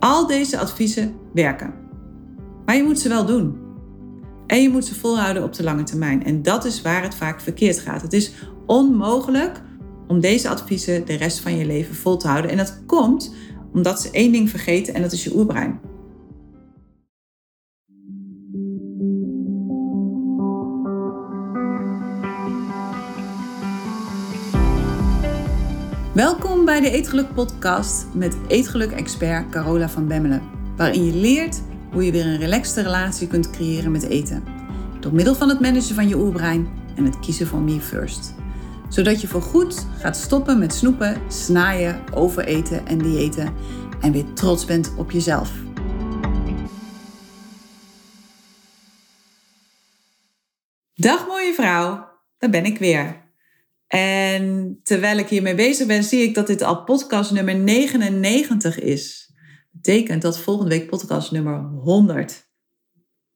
Al deze adviezen werken. Maar je moet ze wel doen. En je moet ze volhouden op de lange termijn. En dat is waar het vaak verkeerd gaat. Het is onmogelijk om deze adviezen de rest van je leven vol te houden. En dat komt omdat ze één ding vergeten en dat is je oerbrein. Welkom bij de Eetgeluk podcast met eetgeluk-expert Carola van Bemmelen. Waarin je leert hoe je weer een relaxte relatie kunt creëren met eten. Door middel van het managen van je oerbrein en het kiezen van me first. Zodat je voorgoed gaat stoppen met snoepen, snaaien, overeten en diëten. En weer trots bent op jezelf. Dag mooie vrouw, daar ben ik weer. En terwijl ik hiermee bezig ben, zie ik dat dit al podcast nummer 99 is. Dat betekent dat volgende week podcast nummer 100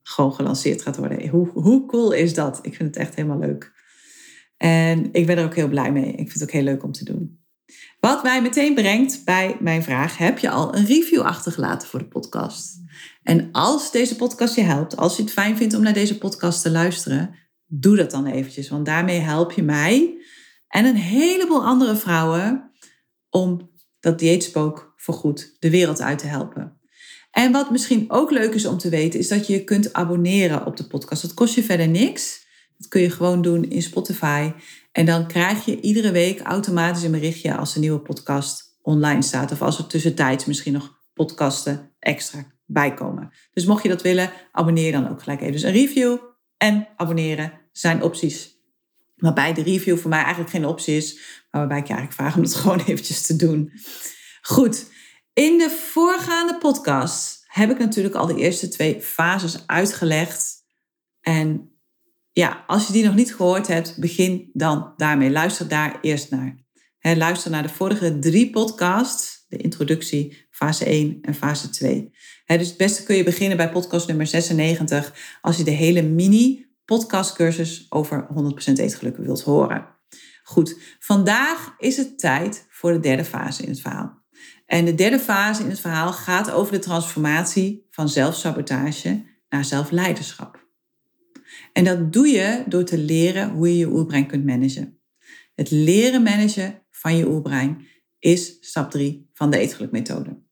gewoon gelanceerd gaat worden. Hoe, hoe cool is dat? Ik vind het echt helemaal leuk. En ik ben er ook heel blij mee. Ik vind het ook heel leuk om te doen. Wat mij meteen brengt bij mijn vraag: heb je al een review achtergelaten voor de podcast? En als deze podcast je helpt, als je het fijn vindt om naar deze podcast te luisteren, doe dat dan eventjes. Want daarmee help je mij en een heleboel andere vrouwen om dat dieetspook voorgoed de wereld uit te helpen. En wat misschien ook leuk is om te weten, is dat je je kunt abonneren op de podcast. Dat kost je verder niks. Dat kun je gewoon doen in Spotify. En dan krijg je iedere week automatisch een berichtje als een nieuwe podcast online staat. Of als er tussentijds misschien nog podcasten extra bijkomen. Dus mocht je dat willen, abonneer dan ook gelijk even. Dus een review en abonneren zijn opties Waarbij de review voor mij eigenlijk geen optie is. Maar waarbij ik eigenlijk vraag om het gewoon eventjes te doen. Goed, in de voorgaande podcast heb ik natuurlijk al de eerste twee fases uitgelegd. En ja, als je die nog niet gehoord hebt, begin dan daarmee. Luister daar eerst naar. luister naar de vorige drie podcasts. De introductie, fase 1 en fase 2. dus het beste kun je beginnen bij podcast nummer 96. Als je de hele mini podcastcursus over 100% eetgeluk wilt horen. Goed, vandaag is het tijd voor de derde fase in het verhaal. En de derde fase in het verhaal gaat over de transformatie van zelfsabotage naar zelfleiderschap. En dat doe je door te leren hoe je je oerbrein kunt managen. Het leren managen van je oerbrein is stap 3 van de eetgelukmethode.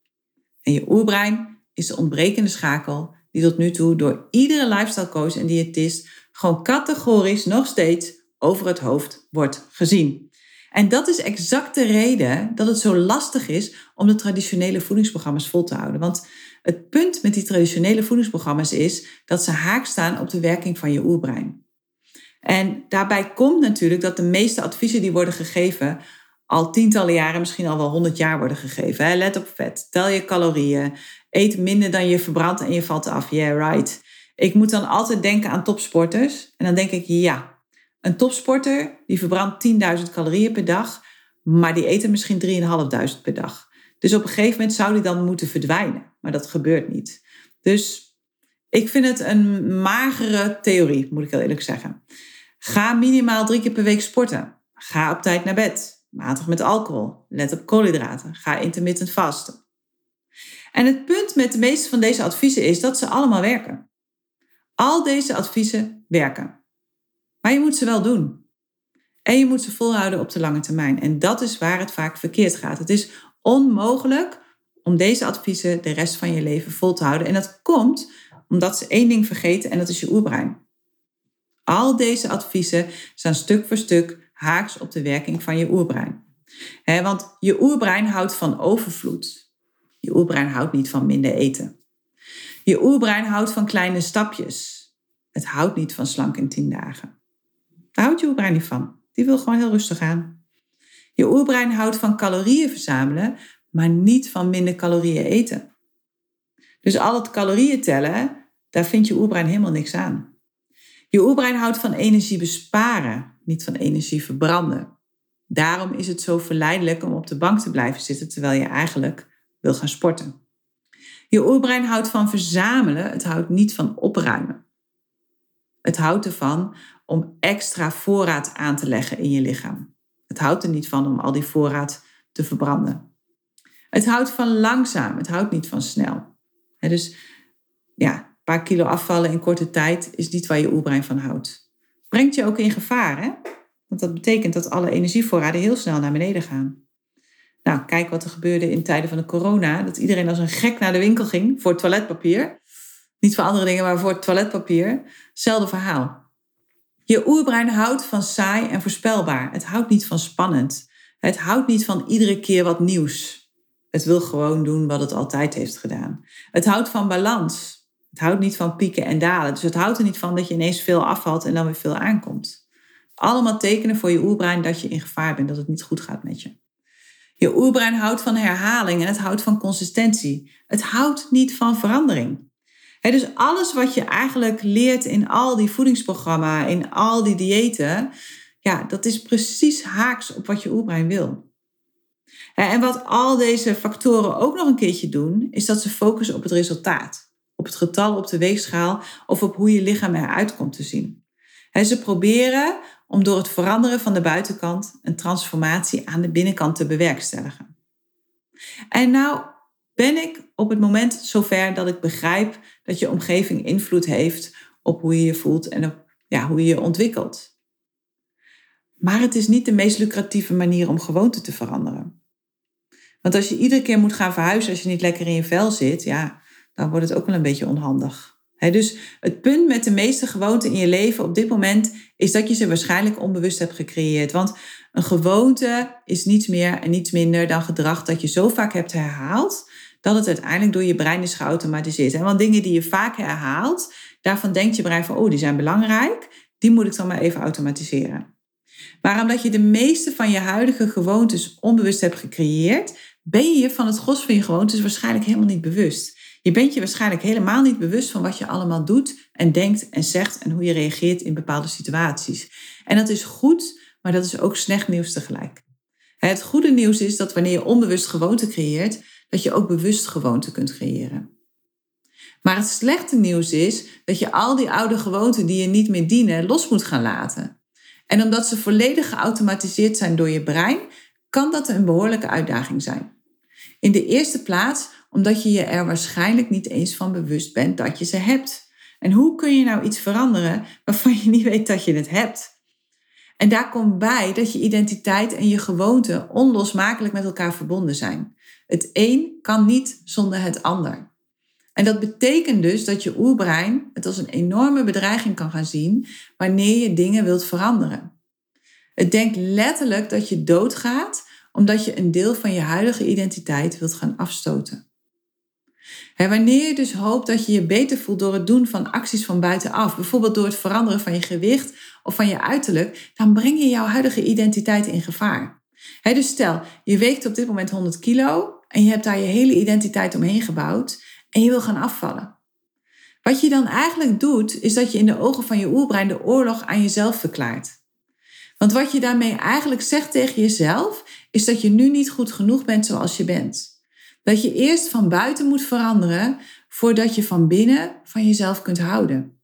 En je oerbrein is de ontbrekende schakel die tot nu toe door iedere lifestyle coach en diëtist gewoon categorisch nog steeds over het hoofd wordt gezien. En dat is exact de reden dat het zo lastig is om de traditionele voedingsprogramma's vol te houden. Want het punt met die traditionele voedingsprogramma's is dat ze haak staan op de werking van je oerbrein. En daarbij komt natuurlijk dat de meeste adviezen die worden gegeven al tientallen jaren, misschien al wel honderd jaar worden gegeven. Let op vet, tel je calorieën, eet minder dan je verbrandt en je valt af. Yeah, right. Ik moet dan altijd denken aan topsporters. En dan denk ik, ja, een topsporter die verbrandt 10.000 calorieën per dag, maar die eten misschien 3.500 per dag. Dus op een gegeven moment zou die dan moeten verdwijnen. Maar dat gebeurt niet. Dus ik vind het een magere theorie, moet ik heel eerlijk zeggen. Ga minimaal drie keer per week sporten. Ga op tijd naar bed. Matig met alcohol. Let op koolhydraten. Ga intermittent vasten. En het punt met de meeste van deze adviezen is dat ze allemaal werken. Al deze adviezen werken. Maar je moet ze wel doen. En je moet ze volhouden op de lange termijn. En dat is waar het vaak verkeerd gaat. Het is onmogelijk om deze adviezen de rest van je leven vol te houden. En dat komt omdat ze één ding vergeten en dat is je oerbrein. Al deze adviezen staan stuk voor stuk haaks op de werking van je oerbrein. want je oerbrein houdt van overvloed. Je oerbrein houdt niet van minder eten. Je oerbrein houdt van kleine stapjes. Het houdt niet van slank in 10 dagen. Daar houdt je oerbrein niet van. Die wil gewoon heel rustig aan. Je oerbrein houdt van calorieën verzamelen, maar niet van minder calorieën eten. Dus al het calorieën tellen, daar vindt je oerbrein helemaal niks aan. Je oerbrein houdt van energie besparen, niet van energie verbranden. Daarom is het zo verleidelijk om op de bank te blijven zitten terwijl je eigenlijk wil gaan sporten. Je oerbrein houdt van verzamelen, het houdt niet van opruimen. Het houdt ervan om extra voorraad aan te leggen in je lichaam. Het houdt er niet van om al die voorraad te verbranden. Het houdt van langzaam, het houdt niet van snel. dus ja, een paar kilo afvallen in korte tijd is niet waar je oerbrein van houdt. Brengt je ook in gevaar, hè? Want dat betekent dat alle energievoorraden heel snel naar beneden gaan. Nou, kijk wat er gebeurde in tijden van de corona. Dat iedereen als een gek naar de winkel ging voor toiletpapier. Niet voor andere dingen, maar voor toiletpapier. Hetzelfde verhaal. Je oerbrein houdt van saai en voorspelbaar. Het houdt niet van spannend. Het houdt niet van iedere keer wat nieuws. Het wil gewoon doen wat het altijd heeft gedaan. Het houdt van balans. Het houdt niet van pieken en dalen. Dus het houdt er niet van dat je ineens veel afvalt en dan weer veel aankomt. Allemaal tekenen voor je oerbrein dat je in gevaar bent, dat het niet goed gaat met je. Je oerbrein houdt van herhaling en het houdt van consistentie. Het houdt niet van verandering. dus alles wat je eigenlijk leert in al die voedingsprogramma's, in al die diëten, ja, dat is precies haaks op wat je oerbrein wil. En wat al deze factoren ook nog een keertje doen, is dat ze focussen op het resultaat. Op het getal op de weegschaal of op hoe je lichaam eruit komt te zien. Ze proberen om door het veranderen van de buitenkant een transformatie aan de binnenkant te bewerkstelligen. En nou ben ik op het moment zover dat ik begrijp dat je omgeving invloed heeft op hoe je je voelt en op ja, hoe je je ontwikkelt. Maar het is niet de meest lucratieve manier om gewoonten te veranderen. Want als je iedere keer moet gaan verhuizen als je niet lekker in je vel zit, ja, dan wordt het ook wel een beetje onhandig. Dus het punt met de meeste gewoonten in je leven op dit moment is dat je ze waarschijnlijk onbewust hebt gecreëerd. Want een gewoonte is niets meer en niets minder dan gedrag dat je zo vaak hebt herhaald, dat het uiteindelijk door je brein is geautomatiseerd. En want dingen die je vaak herhaalt, daarvan denkt je brein van, oh, die zijn belangrijk, die moet ik dan maar even automatiseren. Maar omdat je de meeste van je huidige gewoontes onbewust hebt gecreëerd, ben je je van het gros van je gewoontes waarschijnlijk helemaal niet bewust. Je bent je waarschijnlijk helemaal niet bewust van wat je allemaal doet en denkt en zegt en hoe je reageert in bepaalde situaties. En dat is goed, maar dat is ook slecht nieuws tegelijk. Het goede nieuws is dat wanneer je onbewust gewoonte creëert, dat je ook bewust gewoonte kunt creëren. Maar het slechte nieuws is dat je al die oude gewoonten die je niet meer dienen los moet gaan laten. En omdat ze volledig geautomatiseerd zijn door je brein, kan dat een behoorlijke uitdaging zijn. In de eerste plaats omdat je je er waarschijnlijk niet eens van bewust bent dat je ze hebt. En hoe kun je nou iets veranderen waarvan je niet weet dat je het hebt? En daar komt bij dat je identiteit en je gewoonte onlosmakelijk met elkaar verbonden zijn. Het een kan niet zonder het ander. En dat betekent dus dat je oerbrein het als een enorme bedreiging kan gaan zien wanneer je dingen wilt veranderen. Het denkt letterlijk dat je doodgaat omdat je een deel van je huidige identiteit wilt gaan afstoten. Wanneer je dus hoopt dat je je beter voelt door het doen van acties van buitenaf, bijvoorbeeld door het veranderen van je gewicht of van je uiterlijk, dan breng je jouw huidige identiteit in gevaar. dus stel, je weegt op dit moment 100 kilo en je hebt daar je hele identiteit omheen gebouwd en je wil gaan afvallen. Wat je dan eigenlijk doet, is dat je in de ogen van je oerbrein de oorlog aan jezelf verklaart. Want wat je daarmee eigenlijk zegt tegen jezelf, is dat je nu niet goed genoeg bent zoals je bent. Dat je eerst van buiten moet veranderen voordat je van binnen van jezelf kunt houden.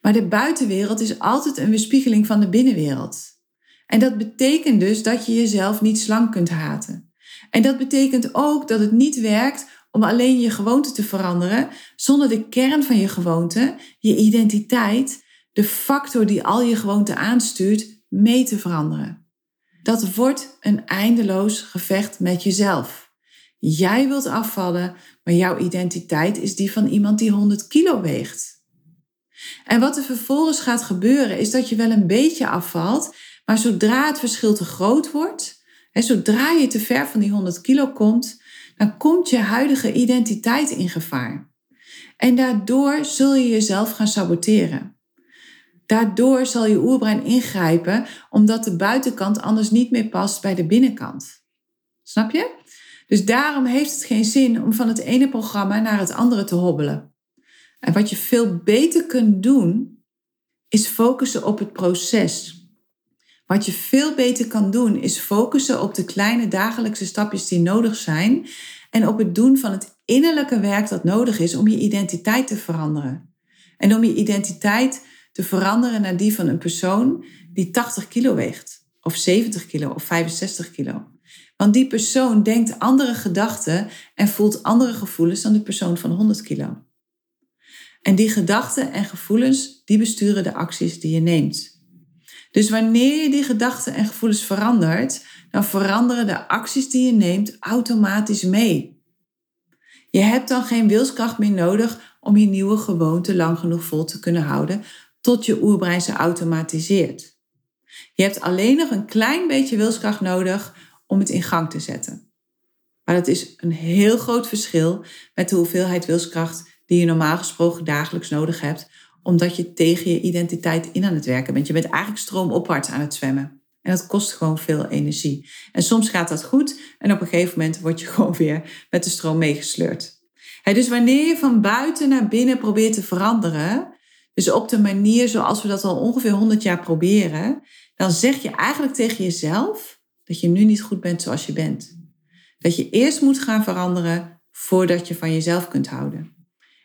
Maar de buitenwereld is altijd een weerspiegeling van de binnenwereld. En dat betekent dus dat je jezelf niet slank kunt haten. En dat betekent ook dat het niet werkt om alleen je gewoonte te veranderen zonder de kern van je gewoonte, je identiteit, de factor die al je gewoonte aanstuurt, mee te veranderen. Dat wordt een eindeloos gevecht met jezelf. Jij wilt afvallen, maar jouw identiteit is die van iemand die 100 kilo weegt. En wat er vervolgens gaat gebeuren, is dat je wel een beetje afvalt, maar zodra het verschil te groot wordt, en zodra je te ver van die 100 kilo komt, dan komt je huidige identiteit in gevaar. En daardoor zul je jezelf gaan saboteren. Daardoor zal je oerbrein ingrijpen, omdat de buitenkant anders niet meer past bij de binnenkant. Snap je? Dus daarom heeft het geen zin om van het ene programma naar het andere te hobbelen. En wat je veel beter kunt doen, is focussen op het proces. Wat je veel beter kan doen, is focussen op de kleine dagelijkse stapjes die nodig zijn en op het doen van het innerlijke werk dat nodig is om je identiteit te veranderen. En om je identiteit te veranderen naar die van een persoon die 80 kilo weegt, of 70 kilo, of 65 kilo. Want die persoon denkt andere gedachten en voelt andere gevoelens dan de persoon van 100 kilo. En die gedachten en gevoelens, die besturen de acties die je neemt. Dus wanneer je die gedachten en gevoelens verandert, dan veranderen de acties die je neemt automatisch mee. Je hebt dan geen wilskracht meer nodig om je nieuwe gewoonte lang genoeg vol te kunnen houden tot je oerbrein ze automatiseert. Je hebt alleen nog een klein beetje wilskracht nodig om het in gang te zetten. Maar dat is een heel groot verschil met de hoeveelheid wilskracht die je normaal gesproken dagelijks nodig hebt, omdat je tegen je identiteit in aan het werken bent. Je bent eigenlijk stroomopwaarts aan het zwemmen. En dat kost gewoon veel energie. En soms gaat dat goed en op een gegeven moment word je gewoon weer met de stroom meegesleurd. dus wanneer je van buiten naar binnen probeert te veranderen, dus op de manier zoals we dat al ongeveer 100 jaar proberen, dan zeg je eigenlijk tegen jezelf dat je nu niet goed bent zoals je bent. Dat je eerst moet gaan veranderen voordat je van jezelf kunt houden.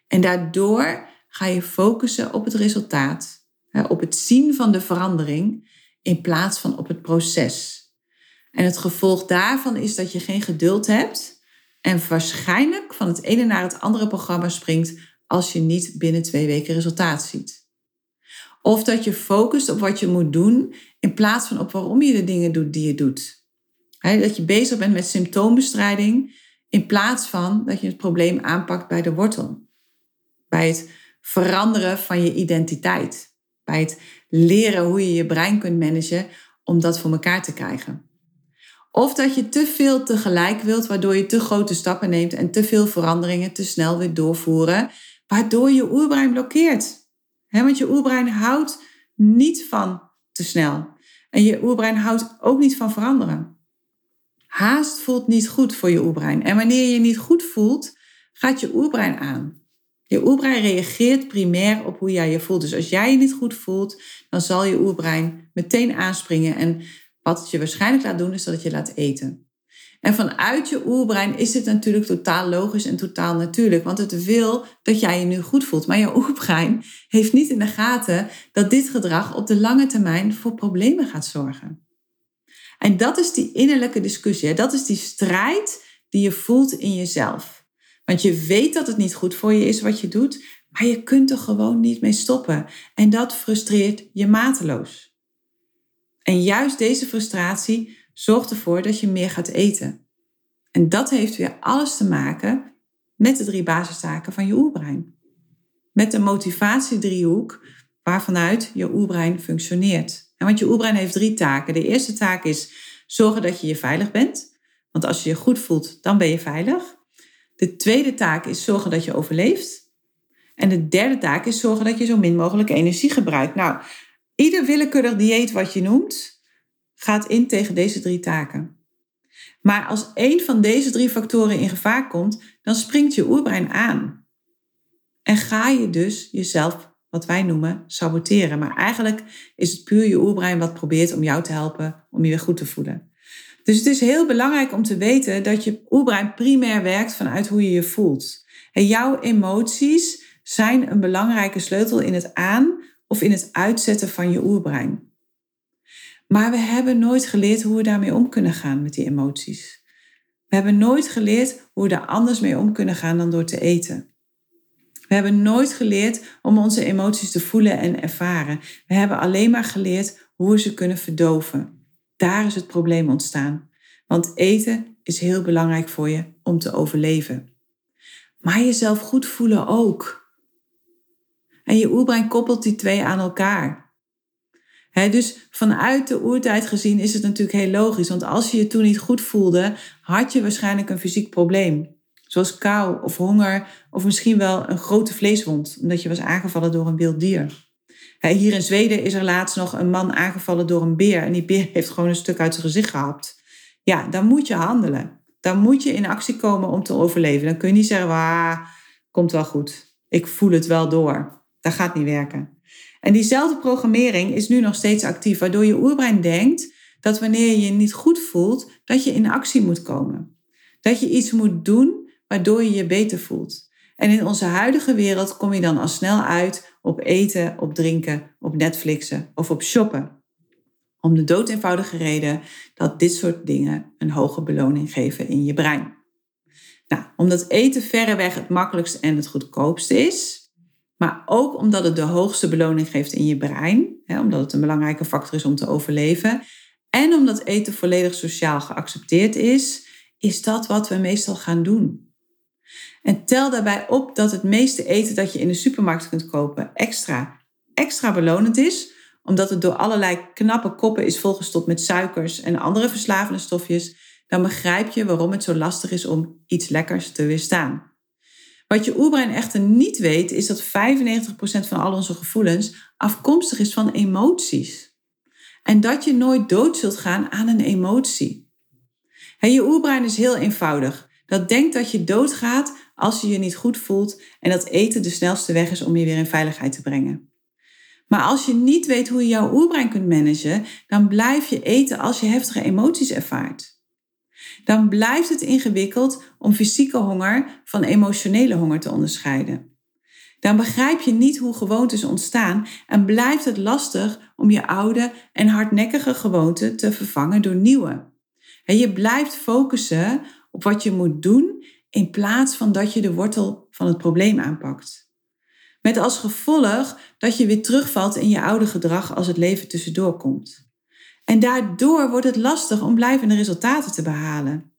En daardoor ga je focussen op het resultaat, op het zien van de verandering, in plaats van op het proces. En het gevolg daarvan is dat je geen geduld hebt en waarschijnlijk van het ene naar het andere programma springt als je niet binnen twee weken resultaat ziet. Of dat je focust op wat je moet doen in plaats van op waarom je de dingen doet die je doet. dat je bezig bent met symptoombestrijding in plaats van dat je het probleem aanpakt bij de wortel. Bij het veranderen van je identiteit. Bij het leren hoe je je brein kunt managen om dat voor elkaar te krijgen. Of dat je te veel tegelijk wilt, waardoor je te grote stappen neemt en te veel veranderingen te snel wilt doorvoeren, waardoor je oerbrein blokkeert. want je oerbrein houdt niet van te snel. En je oerbrein houdt ook niet van veranderen. Haast voelt niet goed voor je oerbrein. En wanneer je je niet goed voelt, gaat je oerbrein aan. Je oerbrein reageert primair op hoe jij je voelt. Dus als jij je niet goed voelt, dan zal je oerbrein meteen aanspringen. En wat het je waarschijnlijk laat doen, is dat het je laat eten. En vanuit je oerbrein is dit natuurlijk totaal logisch en totaal natuurlijk, want het wil dat jij je nu goed voelt. Maar je oerbrein heeft niet in de gaten dat dit gedrag op de lange termijn voor problemen gaat zorgen. En dat is die innerlijke discussie, dat is die strijd die je voelt in jezelf. Want je weet dat het niet goed voor je is wat je doet, maar je kunt er gewoon niet mee stoppen. En dat frustreert je mateloos. En juist deze frustratie zorgt ervoor dat je meer gaat eten. En dat heeft weer alles te maken met de drie basistaken van je oerbrein. Met de motivatiedriehoek waarvanuit je oerbrein functioneert. En want je oerbrein heeft drie taken. De eerste taak is zorgen dat je je veilig bent. Want als je je goed voelt, dan ben je veilig. De tweede taak is zorgen dat je overleeft. En de derde taak is zorgen dat je zo min mogelijk energie gebruikt. Nou, ieder willekeurig dieet wat je noemt, gaat in tegen deze drie taken. Maar als één van deze drie factoren in gevaar komt, dan springt je oerbrein aan. En ga je dus jezelf, wat wij noemen, saboteren. Maar eigenlijk is het puur je oerbrein wat probeert om jou te helpen om je weer goed te voelen. Dus het is heel belangrijk om te weten dat je oerbrein primair werkt vanuit hoe je je voelt. En jouw emoties zijn een belangrijke sleutel in het aan of in het uitzetten van je oerbrein. Maar we hebben nooit geleerd hoe we daarmee om kunnen gaan met die emoties. We hebben nooit geleerd hoe we daar anders mee om kunnen gaan dan door te eten. We hebben nooit geleerd om onze emoties te voelen en ervaren. We hebben alleen maar geleerd hoe we ze kunnen verdoven. Daar is het probleem ontstaan. Want eten is heel belangrijk voor je om te overleven. Maar jezelf goed voelen ook. En je oerbrein koppelt die twee aan elkaar dus vanuit de oertijd gezien is het natuurlijk heel logisch. Want als je je toen niet goed voelde, had je waarschijnlijk een fysiek probleem. Zoals kou of honger of misschien wel een grote vleeswond, omdat je was aangevallen door een wild dier. hier in Zweden is er laatst nog een man aangevallen door een beer. En die beer heeft gewoon een stuk uit zijn gezicht gehapt. Ja, dan moet je handelen. Dan moet je in actie komen om te overleven. Dan kun je niet zeggen, ah, komt wel goed. Ik voel het wel door. Dat gaat niet werken. En diezelfde programmering is nu nog steeds actief, waardoor je oerbrein denkt dat wanneer je je niet goed voelt, dat je in actie moet komen. Dat je iets moet doen waardoor je je beter voelt. En in onze huidige wereld kom je dan al snel uit op eten, op drinken, op Netflixen of op shoppen. Om de dood eenvoudige reden dat dit soort dingen een hoge beloning geven in je brein. Nou, omdat eten verreweg het makkelijkste en het goedkoopste is, maar ook omdat het de hoogste beloning geeft in je brein, hè, omdat het een belangrijke factor is om te overleven, en omdat eten volledig sociaal geaccepteerd is, is dat wat we meestal gaan doen. En tel daarbij op dat het meeste eten dat je in de supermarkt kunt kopen extra, extra belonend is, omdat het door allerlei knappe koppen is volgestopt met suikers en andere verslavende stofjes, dan begrijp je waarom het zo lastig is om iets lekkers te weerstaan. Wat je oerbrein echter niet weet, is dat 95% van al onze gevoelens afkomstig is van emoties. En dat je nooit dood zult gaan aan een emotie. je oerbrein is heel eenvoudig. Dat denkt dat je doodgaat als je je niet goed voelt en dat eten de snelste weg is om je weer in veiligheid te brengen. Maar als je niet weet hoe je jouw oerbrein kunt managen, dan blijf je eten als je heftige emoties ervaart dan blijft het ingewikkeld om fysieke honger van emotionele honger te onderscheiden. Dan begrijp je niet hoe gewoontes ontstaan en blijft het lastig om je oude en hardnekkige gewoonten te vervangen door nieuwe. En je blijft focussen op wat je moet doen in plaats van dat je de wortel van het probleem aanpakt. Met als gevolg dat je weer terugvalt in je oude gedrag als het leven tussendoor komt. En daardoor wordt het lastig om blijvende resultaten te behalen.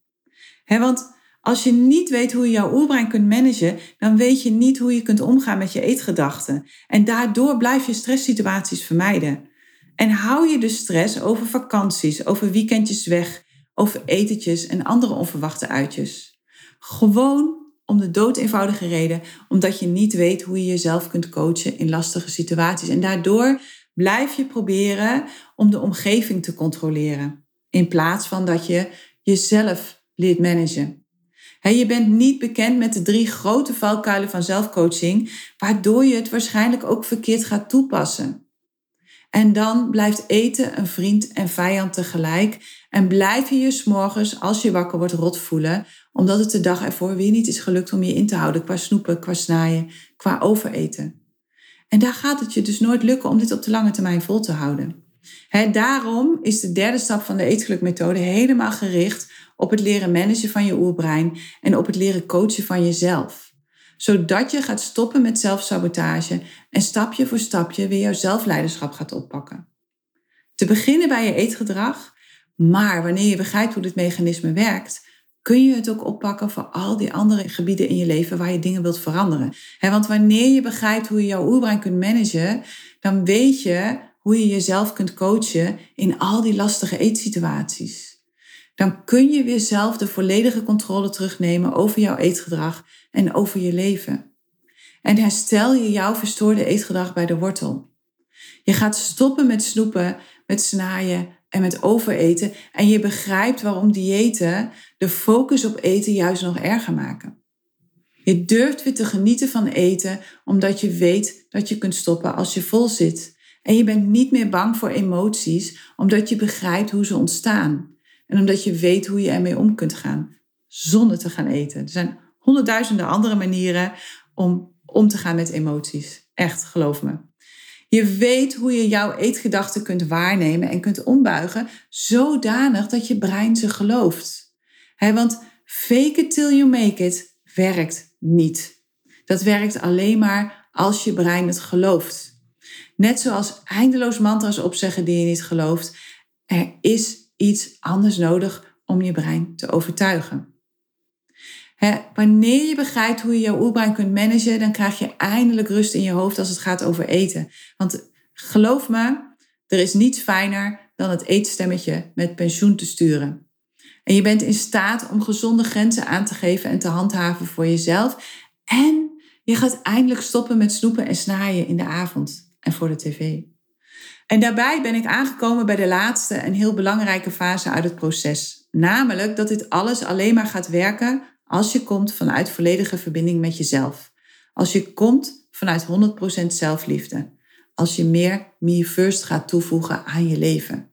want als je niet weet hoe je jouw oerbrein kunt managen, dan weet je niet hoe je kunt omgaan met je eetgedachten. En daardoor blijf je stresssituaties vermijden. En hou je de stress over vakanties, over weekendjes weg, over etentjes en andere onverwachte uitjes. Gewoon om de dood eenvoudige reden, omdat je niet weet hoe je jezelf kunt coachen in lastige situaties. En daardoor blijf je proberen om de omgeving te controleren. In plaats van dat je jezelf leert managen. je bent niet bekend met de drie grote valkuilen van zelfcoaching, waardoor je het waarschijnlijk ook verkeerd gaat toepassen. En dan blijft eten een vriend en vijand tegelijk. En blijf je je s'morgens, als je wakker wordt, rot voelen. Omdat het de dag ervoor weer niet is gelukt om je in te houden qua snoepen, qua snaaien, qua overeten. En daar gaat het je dus nooit lukken om dit op de lange termijn vol te houden. daarom is de derde stap van de eetgelukmethode helemaal gericht op het leren managen van je oerbrein en op het leren coachen van jezelf. Zodat je gaat stoppen met zelfsabotage en stapje voor stapje weer jouw zelfleiderschap gaat oppakken. Te beginnen bij je eetgedrag, maar wanneer je begrijpt hoe dit mechanisme werkt, kun je het ook oppakken voor al die andere gebieden in je leven waar je dingen wilt veranderen. want wanneer je begrijpt hoe je jouw oerbrein kunt managen, dan weet je hoe je jezelf kunt coachen in al die lastige eetsituaties. Dan kun je weer zelf de volledige controle terugnemen over jouw eetgedrag en over je leven. En herstel je jouw verstoorde eetgedrag bij de wortel. Je gaat stoppen met snoepen, met snaaien en met overeten. En je begrijpt waarom diëten de focus op eten juist nog erger maken. Je durft weer te genieten van eten omdat je weet dat je kunt stoppen als je vol zit. En je bent niet meer bang voor emoties omdat je begrijpt hoe ze ontstaan. En omdat je weet hoe je ermee om kunt gaan zonder te gaan eten. Er zijn honderdduizenden andere manieren om om te gaan met emoties. Echt, geloof me. Je weet hoe je jouw eetgedachten kunt waarnemen en kunt ombuigen, zodanig dat je brein ze gelooft. want fake it till you make it werkt niet. Dat werkt alleen maar als je brein het gelooft. Net zoals eindeloos mantra's opzeggen die je niet gelooft, er is iets anders nodig om je brein te overtuigen wanneer je begrijpt hoe je jouw oerbrein kunt managen, dan krijg je eindelijk rust in je hoofd als het gaat over eten. Want geloof me, er is niets fijner dan het eetstemmetje met pensioen te sturen. En je bent in staat om gezonde grenzen aan te geven en te handhaven voor jezelf. En je gaat eindelijk stoppen met snoepen en snaaien in de avond en voor de tv. En daarbij ben ik aangekomen bij de laatste en heel belangrijke fase uit het proces. Namelijk dat dit alles alleen maar gaat werken als je komt vanuit volledige verbinding met jezelf. Als je komt vanuit 100% zelfliefde. Als je meer me first gaat toevoegen aan je leven.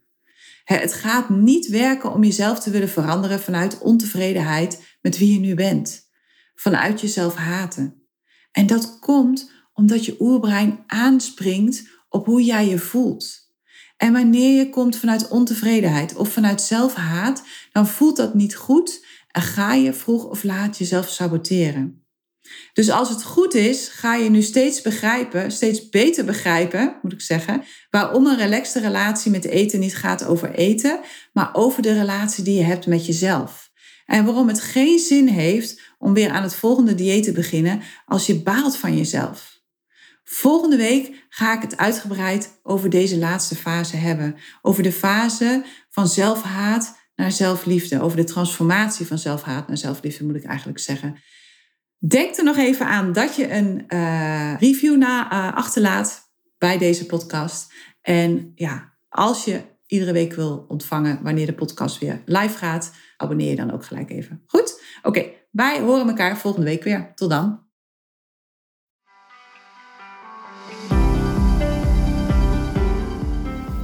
Het gaat niet werken om jezelf te willen veranderen vanuit ontevredenheid met wie je nu bent. Vanuit jezelf haten. En dat komt omdat je oerbrein aanspringt op hoe jij je voelt. En wanneer je komt vanuit ontevredenheid of vanuit zelfhaat, dan voelt dat niet goed en ga je vroeg of laat jezelf saboteren. Dus als het goed is, ga je nu steeds begrijpen, steeds beter begrijpen, moet ik zeggen, waarom een relaxte relatie met eten niet gaat over eten, maar over de relatie die je hebt met jezelf. En waarom het geen zin heeft om weer aan het volgende dieet te beginnen als je baalt van jezelf. Volgende week ga ik het uitgebreid over deze laatste fase hebben. Over de fase van zelfhaat zelfliefde. Over de transformatie van zelfhaat naar zelfliefde, moet ik eigenlijk zeggen. Denk er nog even aan dat je een uh, review na, uh, achterlaat bij deze podcast. En ja, als je iedere week wil ontvangen wanneer de podcast weer live gaat, abonneer je dan ook gelijk even. Goed? Oké, wij horen elkaar volgende week weer. Tot dan.